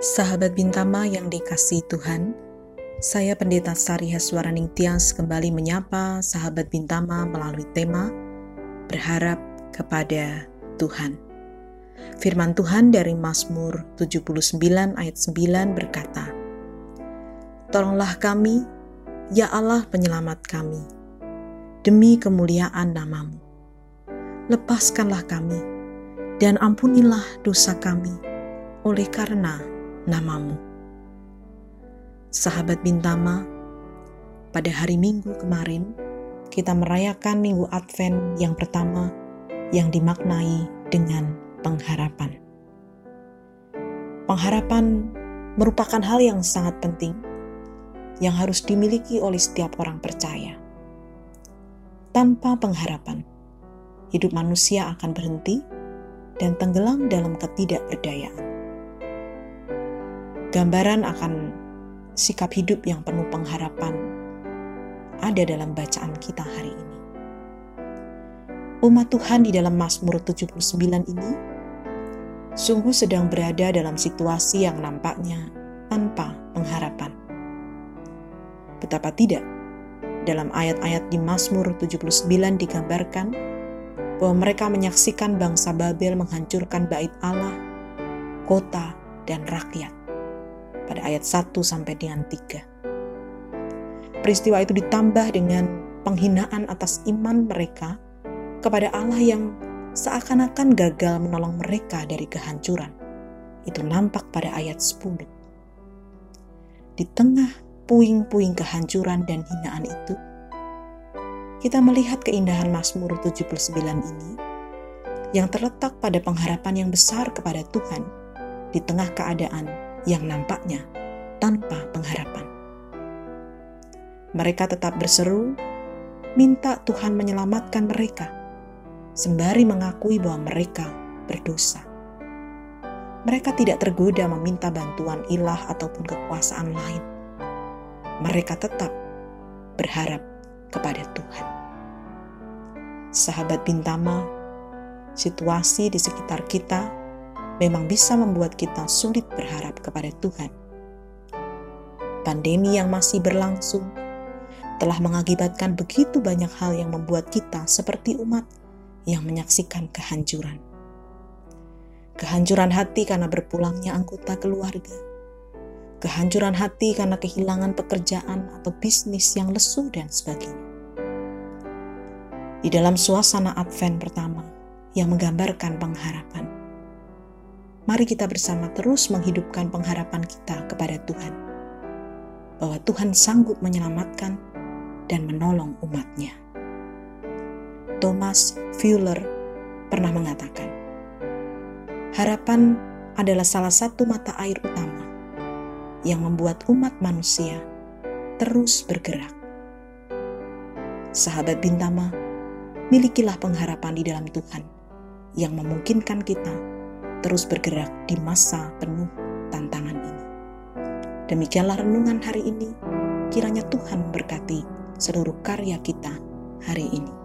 Sahabat Bintama yang dikasih Tuhan, saya Pendeta Sari Haswaraning Tias kembali menyapa sahabat Bintama melalui tema Berharap kepada Tuhan. Firman Tuhan dari Mazmur 79 ayat 9 berkata, Tolonglah kami, ya Allah penyelamat kami, demi kemuliaan namamu. Lepaskanlah kami, dan ampunilah dosa kami, oleh karena namamu. Sahabat Bintama, pada hari Minggu kemarin, kita merayakan Minggu Advent yang pertama yang dimaknai dengan pengharapan. Pengharapan merupakan hal yang sangat penting yang harus dimiliki oleh setiap orang percaya. Tanpa pengharapan, hidup manusia akan berhenti dan tenggelam dalam ketidakberdayaan gambaran akan sikap hidup yang penuh pengharapan ada dalam bacaan kita hari ini. Umat Tuhan di dalam Mazmur 79 ini sungguh sedang berada dalam situasi yang nampaknya tanpa pengharapan. Betapa tidak, dalam ayat-ayat di Mazmur 79 digambarkan bahwa mereka menyaksikan bangsa Babel menghancurkan bait Allah, kota, dan rakyat pada ayat 1 sampai dengan 3. Peristiwa itu ditambah dengan penghinaan atas iman mereka kepada Allah yang seakan-akan gagal menolong mereka dari kehancuran. Itu nampak pada ayat 10. Di tengah puing-puing kehancuran dan hinaan itu, kita melihat keindahan Mazmur 79 ini yang terletak pada pengharapan yang besar kepada Tuhan di tengah keadaan yang nampaknya tanpa pengharapan. Mereka tetap berseru, minta Tuhan menyelamatkan mereka, sembari mengakui bahwa mereka berdosa. Mereka tidak tergoda meminta bantuan ilah ataupun kekuasaan lain. Mereka tetap berharap kepada Tuhan. Sahabat Bintama, situasi di sekitar kita memang bisa membuat kita sulit berharap kepada Tuhan. Pandemi yang masih berlangsung telah mengakibatkan begitu banyak hal yang membuat kita seperti umat yang menyaksikan kehancuran. Kehancuran hati karena berpulangnya anggota keluarga. Kehancuran hati karena kehilangan pekerjaan atau bisnis yang lesu dan sebagainya. Di dalam suasana Advent pertama yang menggambarkan pengharapan, mari kita bersama terus menghidupkan pengharapan kita kepada Tuhan. Bahwa Tuhan sanggup menyelamatkan dan menolong umatnya. Thomas Fuller pernah mengatakan, harapan adalah salah satu mata air utama yang membuat umat manusia terus bergerak. Sahabat Bintama, milikilah pengharapan di dalam Tuhan yang memungkinkan kita terus bergerak di masa penuh tantangan ini. Demikianlah renungan hari ini. Kiranya Tuhan memberkati seluruh karya kita hari ini.